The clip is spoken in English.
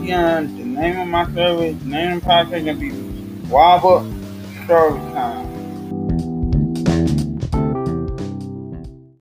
Patreon. the name of my service, the name of the podcast gonna be Wobble Service Time.